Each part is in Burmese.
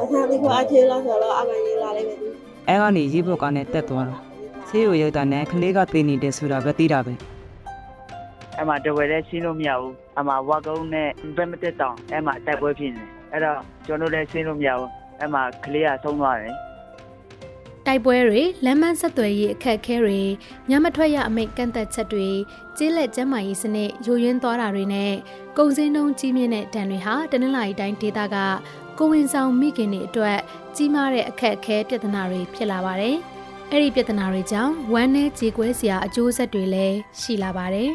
အခါဒီကအချင်းလို့ဆိုတော့အမှန်ရေးလာလိုက်မယ်သူအဲကနေရေးဖို့ကနဲ့တက်သွားတာဆေးရုံရောက်တာနဲ့ကလေးကသိနေတယ်ဆိုတာပဲသိတာပဲအဲ့မှာတဝယ်လည်းရှင်းလို့မရဘူးအမှဝါကုန်းနဲ့ဘက်မတက်တောင်အဲ့မှာတိုက်ပွဲဖြစ်နေတယ်အဲ့တော့ကျွန်တော်တို့လည်းရှင်းလို့မရဘူးအဲ့မှာကလေးကဆုံးသွားတယ် တိုက်ပွဲတွေလမ်းမဆက်သွယ်ရေးအခက်အခဲတွေညမထွက်ရအမိန့်ကန့်သက်ချက်တွေကျေးလက်ကျန်းမာရေးစနစ်ယိုယွင်းသွားတာတွေနဲ့ကုန်စည်နှုန်းကြီးမြင့်တဲ့တန်တွေဟာတနင်္လာရီတိုင်းဒေသကကိုဝင်ဆောင်မိခင်တွေအတွက်ကြီးမားတဲ့အခက်အခဲပြဿနာတွေဖြစ်လာပါတယ်။အဲ့ဒီပြဿနာတွေကြောင့်ဝမ်းနဲ့ကြေကွဲစရာအကျိုးဆက်တွေလည်းရှိလာပါတယ်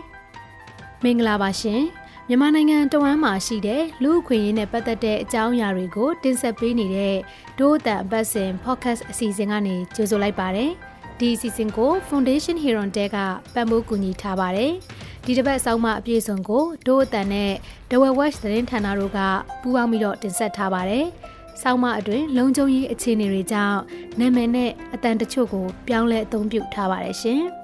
။မင်္ဂလာပါရှင်။ မြန်မာနိုင်ငံတဝမ်းမှာရှိတဲ့လူ့အခွင့်အရေးနဲ့ပတ်သက်တဲ့အကြောင်းအရာတွေကို တင်ဆက်ပေးနေတဲ့ဒို့အတန်အပတ်စဉ် podcast အစီအစဉ်ကနေကြိုဆိုလိုက်ပါတယ်။ဒီအစီအစဉ်ကို Foundation Hero တဲကပံ့ပိုးကူညီထားပါတယ်။ဒီတစ်ပတ်အဆောင်မအပြည့်စုံကိုဒို့အတန်နဲ့ The West သတင်းဌာနတို့ကပူးပေါင်းပြီးတော့တင်ဆက်ထားပါတယ်။ဆောင်းမအတွင်လုံခြုံရေးအခြေအနေတွေကြောင့်နာမည်နဲ့အတန်တချို့ကိုပြောင်းလဲအသုံးပြုထားပါတယ်ရှင်။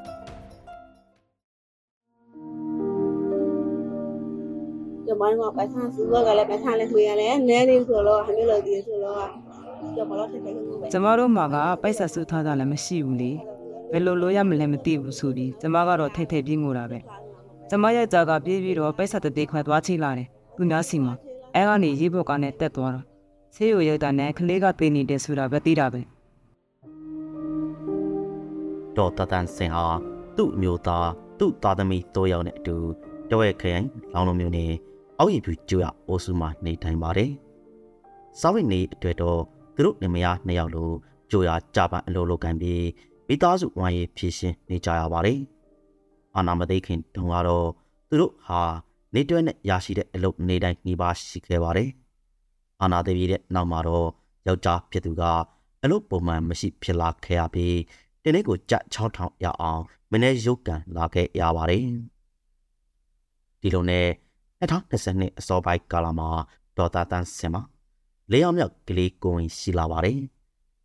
ကျမတို့ကပတ်ဆန်းစုတော့ကလည်းပတ်ဆန်းလည်းခွေရတယ်နဲနေဆိုတော့ဟမျိုးလို့ဒီဆိုတော့ကျမတို့ထက်တယ်လို့ပဲကျမတို့မှာကပိုက်ဆက်စုထားတာလည်းမရှိဘူးလေဘယ်လိုလိုရမလဲမသိဘူးဆိုပြီးကျမကတော့ထိတ်ထိတ်ပြေးငိုတာပဲကျမရဲ့ကြာကပြေးပြီးတော့ပိုက်ဆက်တသေးခွဲသွားချိလာတယ်သူများစီမှာအဲကနေရေးဖို့ကနဲ့တက်သွားတာဆေးရုံရောက်တာနဲ့ကလေးကသိနေတယ်ဆိုတာပဲသိတာပဲဒေါ်တတန်စင်ဟာသူ့အမျိုးသားသူ့သားသမီးတိုးယောက်နဲ့အတူတဝဲခရိုင်လောင်လုံးမျိုးနဲ့ အောက်ရည်ဖြူကျွရအိုစုမှာနေထိုင်ပါတယ်။စောင်းရည်နေအတွက်တော့သူတို့နေမယားနှစ်ယောက်လိုကျွရကြပန်အလိုလိုကန်ပြီးမိသားစုဝိုင်းရေးဖြည့်ရှင်းနေကြရပါတယ်။အာနာမသိခင်တုန်းကတော့သူတို့ဟာနေတွဲနဲ့ရရှိတဲ့အလုပ်နေတိုင်းနှီးပါရှိခဲ့ပါတယ်။အာနာသိပြီးတဲ့နောက်မှာတော့ယောက်ျားဖြစ်သူကအလုပ်ပုံမှန်မရှိဖြစ်လာခဲ့ရပြီးဒီနေ့ကိုကြက်6000ရအောင်မနေ့ရုပ်ကန်လာခဲ့ရပါတယ်ဒီလိုနဲ့ 2020အစောပိုင်းကာလမှာဒေါ်တာတန်းစင်မှာလေးအောင်မြောက်ကလေးကိုဝင်ရှိလာပါတယ်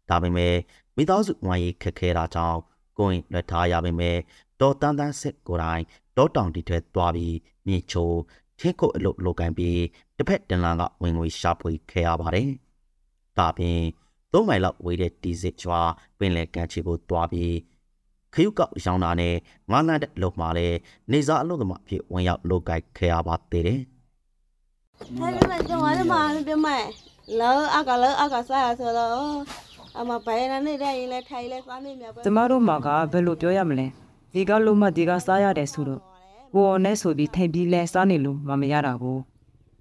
ဒါပေမဲ့မိသားစုဝိုင်းရေးခက်ခဲတာကြောင့်ကိုဝင်လွှတ်ထားရပေမဲ့ဒေါ်တန်းတန်းစစ်ကိုယ်တိုင်ဒေါတောင်တီထဲသွားပြီးမြေချိုထင်းခုတ်အလုပ်လုပ်ကိုင်းပြီးတစ်ဖက်တန်လန်ကဝင်ငွေရှာဖွေခဲ့ရပါတယ်ဒါပြင်သုံးမိုင်လောက်ဝေးတဲ့တီစစ်ကျွာပင်လယ်ကန်ချီကိုတွားပြီး ခရုကောက်ရောင်းတာနဲ့ငါးလန့်တဲ့လုံမှာလဲနေစားအလုပ်သမားအဖြစ်ဝင်ရောက်လုပ်ကိုက်ခဲ့ရပါသေးတယ်ဟဲ့ပြမကျမလည်းမပြမလောအကလောအကစားဆိုတော့အမပိုင်နေတဲ့ရင်လည်းထိုင်လည်းစားနေမြပဲကျမတို့မှာကဘယ်လိုပြောရမလဲဒီကလုံးမဒီကစားရတယ်ဆိုတော့ကိုယ်နဲ့ဆိုပြီးထိုင်ပြီးလဲစားနေလို့မမရတာကို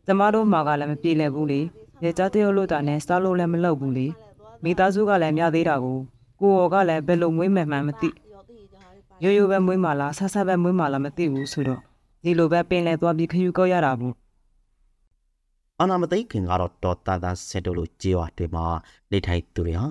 ကျမတို့မှာကလည်းမပြေလည်ဘူးလေရကြတဲ့လို့တာနဲ့စားလို့လည်းမလုပ်ဘူးလေမိသားစုကလည်းများသေးတာကိုကိုယ်ကလည်းဘယ်လိုမွေးမယ်မှန်းမသိ ရိုးရိုးပဲမွေးမှလားဆဆပဲမွေးမှလားမသိဘူးဆိုတော့ဒီလိုပဲပင်လဲသွားပြီးခယူကောက်ရတာဘူးအာနာမသိခင်ကတော့ဒေါ်တန်တန်စစ်တို့လိုကြေးဝတွေမှာနေထိုင်သူတွေဟာ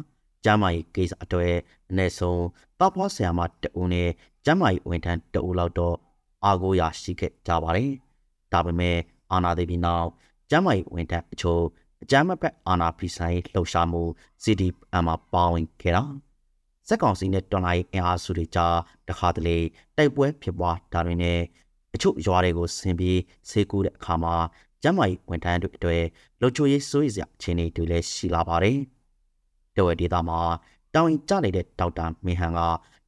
ကျမ်းမာရေးကိစ္စအတွေ့အနည်းဆုံးတောက်ဖွားဆရာမတအုံနဲ့ကျမ်းမာရေးဝန်ထမ်းတအုံလောက်တော့အာကိုရရှိခဲ့ကြပါတယ်။ဒါပေမဲ့အာနာသိပြီးနောက်ကျမ်းမာရေးဝန်ထမ်းအချို့အကြမ်းမဖက်အာနာဖိဆိုင်လှုပ်ရှားမှု CDM မှာပါဝင်ခဲ့တာ စက်ကောင်စီနဲ့တော်လိုင်းအင်အားစုတွေကြားတခါတလေတိုက်ပွဲဖြစ်ပွားတာတွေနဲ့အချို့ရွာတွေကိုဆင်ပြီးဆေးကူးတဲ့အခါမှာကျမ်းမာရေးဝန်ထမ်းတွေအတွေ့လုံချိုရေးစိုးရိမ်စရာအခြေအနေတွေလည်းရှိလာပါတယ်။တဝဲဒေတာမှာတောင်ရင်ကျနေတဲ့ဒေါက်တာမင်းဟန်က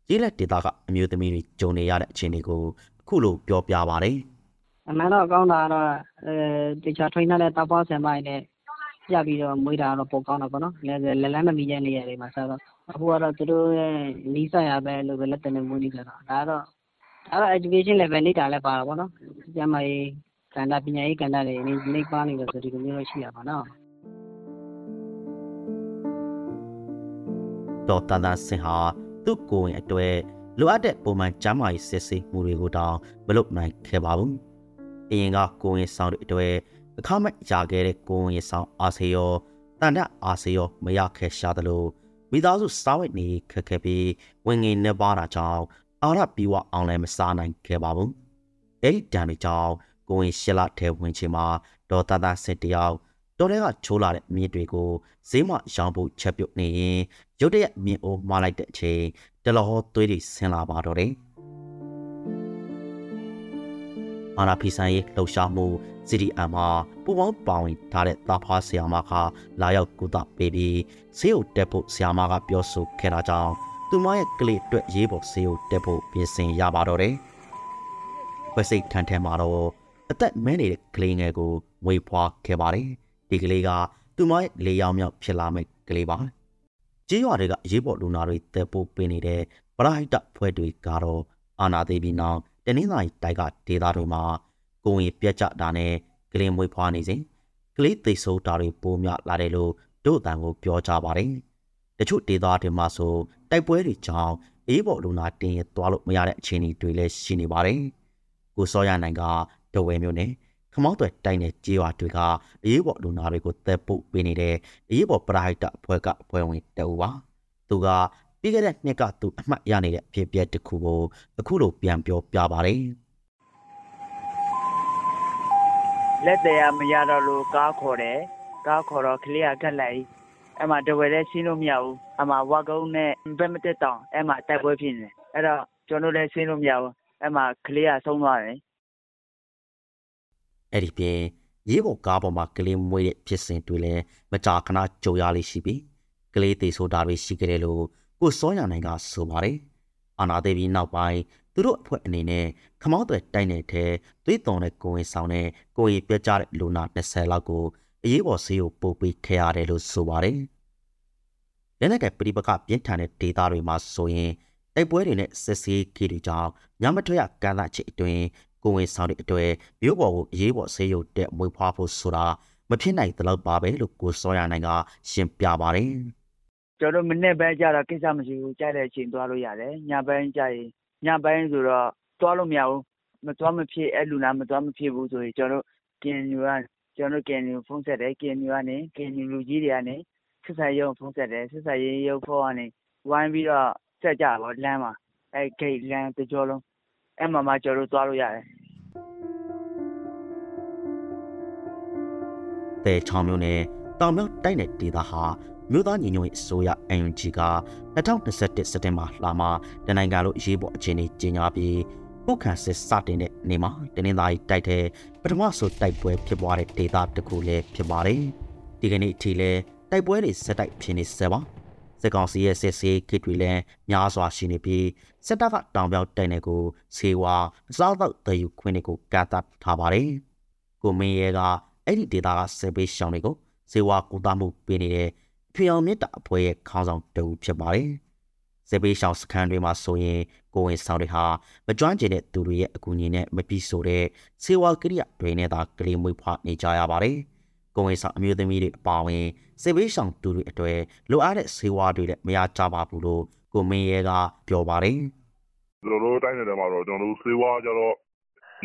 ရေးလက်ဒေတာကအမျိုးသမီးတွေဂျုံနေရတဲ့အခြေအနေကိုအခုလိုပြောပြပါတယ်။အမှန်တော့ကောင်းတာကတော့အဲတခြား trainer နဲ့တောက်ပေါဆင်ပိုင်းနဲ့ပြပြီးတော့မွေးတာတော့ပိုကောင်းတာပေါ့နော်လဲလက်လန်းမမီတဲ့နေရာတွေမှာဆိုတော့ အခုကတော့ သူတို့ရဲ့ နီးစပ်ရပဲလို့ပဲ လက်တင်နေမွေးနေကြတော့ ဒါကတော့ဒါတော့ education level နေတာလည်း ပါတာပေါ့နော် ကျမကြီးကန္တာပညာရေးကန္တာတွေနေနေပါနေလို့ဆို ဒီလိုမျိုးတော့ ရှိရပါတော့ဒေါ်တန်တန်စင်ဟာ သူ့ကိုယ်ဝင်အတွေ့လိုအပ်တဲ့ ပုံမှန်ကျမ်းမာရေး စစ်ဆေးမှုတွေကိုတောင် မလုပ်နိုင်ခဲ့ပါဘူး။အရင်က ကိုယ်ဝင်ဆောင်တဲ့အတွေ့အခမဲ့ရခဲ့တဲ့ ကိုယ်ဝင်ဆောင် အားစေရောတန်တအားစေရော မရခဲ့ရှာသလို မိသားစုစားဝတ်နေခက်ခဲပြီးဝင်ငင်နေပါတာကြောင့်အာရပြီးဝအောင်လည်းမစားနိုင်ခဲ့ပါဘူး။အဲ့ဒီတန်တွေကြောင့်ကိုယ်ဝင်ရှစ်လထဲဝင်ချင်မှာဒေါ်တန်တန်စင်တယောက်တော်တဲ့ကချိုးလာတဲ့မြစ်တွေကိုဈေးမရောင်းဖို့ချက်ပြုတ်နေရင်ရုတ်တရက်မြင်အိုးမှားလိုက်တဲ့အချိန်တလောဟောသွေးတွေဆင်းလာပါတော့တယ်။ အာနာဖီဆိုင်ရေးလှုပ်ရှားမှု CDM မှာပူပေါင်းပါဝင်ထားတဲ့တာဖားဆီယာမကလာရောက်ကုသပေးပြီးဆေးရုံတက်ဖို့ဆီယာမကပြောဆိုခဲ့တာကြောင့်သူမရဲ့ကလေးအတွက်ရေးပေါ်ဆေးရုံတက်ဖို့ပြင်ဆင်ရပါတော့တယ်။ခွဲစိတ်ထန်ထန်မှာတော့အသက်မဲနေတဲ့ကလေးငယ်ကိုဝေဖွာခဲ့ပါတယ်။ဒီကလေးကသူမရဲ့လေးယောက်မြောက်ဖြစ်လာမယ့်ကလေးပါ။ကြေးရွာတွေကရေးပေါ်လူနာတွေတက်ဖို့ပေးနေတဲ့ပရဟိတဖွဲ့တွေကတော့အာနာသေးပြီးနောက် တနင်္လာရီတိုက်ကဒေသတွေမှာကိုဝင်ပြက်ကြတာနဲ့ကလေးမွေးဖွားနေစဉ်ကလေးသိဆိုးတာတွေပိုများလာတယ်လို့တို့အတန်ကိုပြောကြပါတယ်။တချို့ဒေသတွေမှာဆိုတိုက်ပွဲတွေကြောင့်အေးပေါ်လူနာတင်ရသွားလို့မရတဲ့အခြေအနေတွေလည်းရှိနေပါတယ်။ကိုစောရနိုင်ကဒဝဲမျိုးနဲ့ခမောက်တွေတိုင်းတဲ့ကြေးရွာတွေကအရေးပေါ်လူနာတွေကိုသက်ပုတ်ပေးနေတဲ့အရေးပေါ်ပရိုက်တာအဖွဲ့ကအဖွဲ့ဝင်တအူပါ။သူက ပြီးခဲ့တဲ့နှစ်ကသူအမှတ်ရနေတဲ့အဖြစ်အပျက်တစ်ခုကိုအခုလိုပြန်ပြောပြပါတယ်။လက်တရားမရတော့လို့ကားခေါ်တယ်ကားခေါ်တော့ကလေးကကတ်လိုက်အဲ့မှာတဝယ်လည်းရှင်းလို့မရဘူးအမှဝါကုန်းနဲ့ဘက်မတက်တောင်အဲ့မှာတိုက်ပွဲဖြစ်နေတယ်အဲ့တော့ကျွန်တော်လည်းရှင်းလို့မရဘူးအဲ့မှာကလေးကဆုံးသွားတယ်အဲ့ဒီပြင်ရေးပေါ်ကားပေါ်မှာကလေးမွေးတဲ့ဖြစ်စဉ်တွေလည်းမကြာခဏကြုံရလိမ့်ရှိပြီးကလေးသေးဆိုတာတွေရှိကြတယ်လို့ ကိုစောရနိုင်ကဆိုပါတယ်အာနာသေးပြီးနောက်ပိုင်းသူတို့အဖွဲ့အနေနဲ့ခမောင်းတွေတိုက်နေတဲ့သွေးသွန်တဲ့ကိုဝင်ဆောင်တဲ့ကိုရီပြကြတဲ့လူနာ20လောက်ကိုအရေးပေါ်ဆေးကိုပို့ပေးခဲ့ရတယ်လို့ဆိုပါတယ်လက်နက်ကပြိပကပြင်းထန်တဲ့ဒေတာတွေမှာဆိုရင်တိုက်ပွဲတွေနဲ့စစ်ဆေးကြီးတွေကြောင့်ညမထွက်ရကန့်သတ်ချက်အတွင်းကိုဝင်ဆောင်တဲ့အတွက်မြို့ပေါ်ကိုအရေးပေါ်ဆေးရုံတက်မွေးဖွားဖို့ဆိုတာမဖြစ်နိုင်သလောက်ပါပဲလို့ကိုစောရနိုင်ကရှင်းပြပါတယ် ကျွန်တော်မနေ့ပိုင်းကျတော့ကိစ္စမရှိဘူးကြားတဲ့အချိန်သွားလို့ရတယ်ညပိုင်းကျရင်ညပိုင်းဆိုတော့သွားလို့မရဘူးမသွားမဖြစ်အဲ့လူနာမသွားမဖြစ်ဘူးဆိုရင်ကျွန်တော်ကင်ယူကကျွန်တော်ကင်ယူဖုန်းဆက်တယ်ကင်ယူကနေကင်ယူလူကြီးတွေကနေဆက်ဆံရုံဖုန်းဆက်တယ်ဆက်ဆံရေးရုပ်ဖုန်းကနေဝိုင်းပြီးတော့ဆက်ကြပါလမ်းမှာအဲ့ဂိတ်လမ်းတစ်ကြောလုံးအဲ့မှာမှကျွန်တော်သွားလို့ရတယ်တဲချောင်းမျိုးနဲ့တောင်မြောက်တိုက်တဲ့ဒေသဟာ မြို့သားညီညွတ်ရေးအစိုးရ UNG က2021စက်တင်ဘာလမှာတနိုင်ငံလုံးအရေးပေါ်အခြေအနေကြီးညာပြီးပုတ်ခန့်စစ်စတင်တဲ့နေ့မှာတနင်္လာရီတိုက်တဲ့ပထမဆိုတိုက်ပွဲဖြစ်ပွားတဲ့ဒေသတစ်ခုလည်းဖြစ်ပါတယ်။ဒီကနေ့အထိလည်းတိုက်ပွဲတွေဆက်တိုက်ဖြစ်နေစပါစစ်ကောင်စီရဲ့စစ်ဆေးကိတ်တွေလည်းများစွာရှိနေပြီးစစ်တပ်ကတောင်ပြောက်တိုက်နေကိုဆေးဝါအစားအသောက်တည်ယူခွင့်တွေကိုကန့်သတ်ထားပါတယ်။ကိုမင်းရဲကအဲ့ဒီဒေတာကစစ်ပေးရှောင်းတွေကိုဇေဝကူတာမှုပေးနေတဲ့ ဖျောင်မြစ်တာအဖွဲ့ရဲ့ခေါင်းဆောင်တူဖြစ်ပါတယ်။စစ်ပေးရှောင်းစခန်းတွေမှာဆိုရင်ကိုဝင်ဆောင်တွေဟာမကျွမ်းကျင်တဲ့သူတွေရဲ့အကူအညီနဲ့မပြီးဆိုတဲ့စေဝါကိရိယာတွေနဲ့သာကလေးမွေးဖွားနေကြရပါတယ်။ကိုဝင်ဆောင်အမျိုးသမီးတွေအပါအဝင်စစ်ပေးရှောင်းသူတွေအတွေ့လိုအပ်တဲ့စေဝါတွေလည်းမရကြပါဘူးလို့ကိုမင်းရဲကပြောပါတယ်။ကျွန်တော်တို့တိုင်းနယ်ထဲမှာတော့ကျွန်တော်တို့စေဝါကြတော့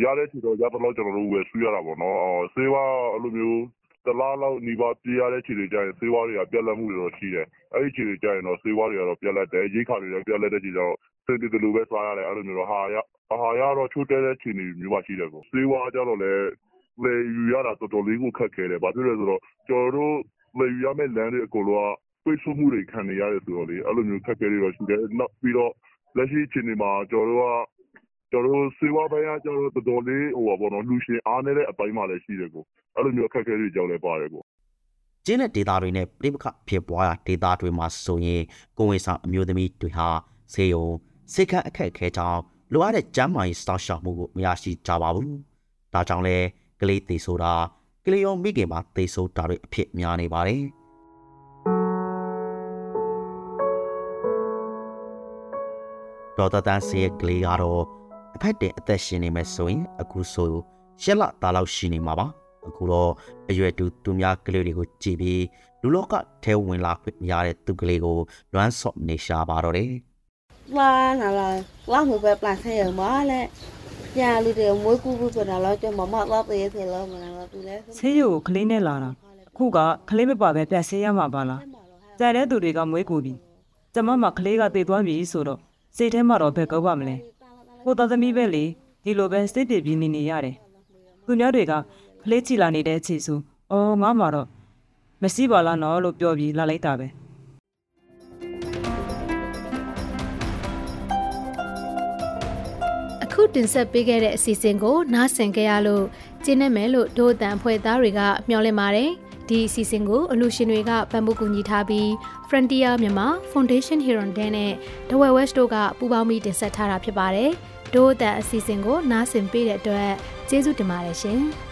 ရတဲ့ချီတော့ရတော့ကျွန်တော်တို့ဝယ်ဆွေးရတာပေါ့နော်အော်စေဝါအဲ့လိုမျိုး တလားလောက်နေပါပြေးရတဲ့ချီတွေကြရင်စေဝါတွေကပြက်လက်မှုတွေတော့ရှိတယ်အဲ့ဒီချီတွေကြရင်တော့စေဝါတွေကတော့ပြက်လက်တယ်ရိတ်ခါတွေလည်းပြက်လက်တဲ့ချီတော့စင်တီတလူပဲစားရတယ်အဲ့လိုမျိုးတော့ဟာရအာဟာရတော့ချိုးတဲတဲ့ချီနေမျိုးပါရှိတယ်ပေါ့စေဝါကြတော့လည်းလေယူရတာတော်တော်လေးကိုခက်ခဲတယ်ဘာဖြစ်လဲဆိုတော့ကျွန်တော်တို့လေယူရမယ့်လမ်းတွေအကုန်လုံးကပိတ်ဆို့မှုတွေခံနေရတယ်ဆိုတော့လေအဲ့လိုမျိုးခက်ခဲတွေတော့ရှိတယ်နောက်ပြီးတော့လက်ရှိအချိန်ဒီမှာကျွန်တော်တို့က ကျွန်တော်တို့စေဝါပိုင်းကကျွန်တော်တို့တော်တော်လေးဟိုပါဘောနော်လူရှင်အားနေတဲ့အပိုင်းမှလည်းရှိတယ်ကိုအဲ့လိုမျိုးအခက်အခဲတွေကြောင့်လည်းပါတယ်ကိုကျင်းတဲ့ဒေတာတွေနဲ့ပြိပခဖြစ်ပွားရာဒေတာတွေမှာဆိုရင်ကိုဝင်ဆောင်အမျိုးသမီးတွေဟာဆေးရုံစိတ်ခန့်အခက်အခဲကြောင့်လိုအပ်တဲ့ကျန်းမာရေးစောင့်ရှောက်မှုကိုမရရှိကြပါဘူး။ဒါကြောင့်လဲကလေးသေးဆိုတာကလေးရောမိခင်မှာသေဆိုတာတွေအဖြစ်များနေပါတယ်။ဒေါက်တာတန်းစီရဲ့ကလေးကတော့ အဖက်တင်အသက်ရှင်နေမယ်ဆိုရင်အခုဆိုရှက်လသားလောက်ရှိနေမှာပါ။အခုတော့အရွယ်တူသူများကလေးတွေကိုကြည့်ပြီးလူလောကထဲဝင်လာခွင့်မရတဲ့သူကလေးကိုလွမ်းဆော့နေရှာပါတော့တယ်လာနာလာလာမှုပဲပလန်ဆေးရမလဲညာလူတွေမွေးကူဘူးဆိုတာတော့ကျွန်မမတော့သေးသေးလို့မလားသူလဲဆေးရုံကိုကလေးနဲ့လာတာအခုကကလေးမပါပဲပြန်ဆေးရမှာပါလားကြိုင်တဲ့သူတွေကမွေးကူပြီကျမမှကလေးကတည်သွားပြီဆိုတော့စိတ်ထဲမှာတော့ဘယ်ကောက်ပါမလဲ ကိုသားသမီးပဲလေဒီလိုပဲစိတ်ပြပြီးနေနေရတယ်သူများတွေကဖလေးချီလာနေတဲ့အခြေဆိုအော်ငါမှတော့မရှိပါလားနော်လို့ပြောပြီးလာလိုက်တာပဲခုတင်ဆက်ပေးခဲ့တဲ့အစီအစဉ်ကိုနားဆင်ကြရလို့ကျင်းနေမယ်လို့ဒို့အတန်ဖွဲ့သားတွေကမျှော်လင့်ပါတယ်ဒီအစီအစဉ်ကိုအလူရှင်တွေကပံ့ပိုးကူညီထားပြီး Frontier မြန်မာ Foundation Hirondane နဲ့ The West တို့ကပူးပေါင်းပြီးတင်ဆက်ထားတာဖြစ်ပါတယ်။ ဒို့အသက်အစီအစဉ်ကိုနားဆင်ပေးတဲ့အတွက်ကျေးဇူးတင်ပါတယ်ရှင်။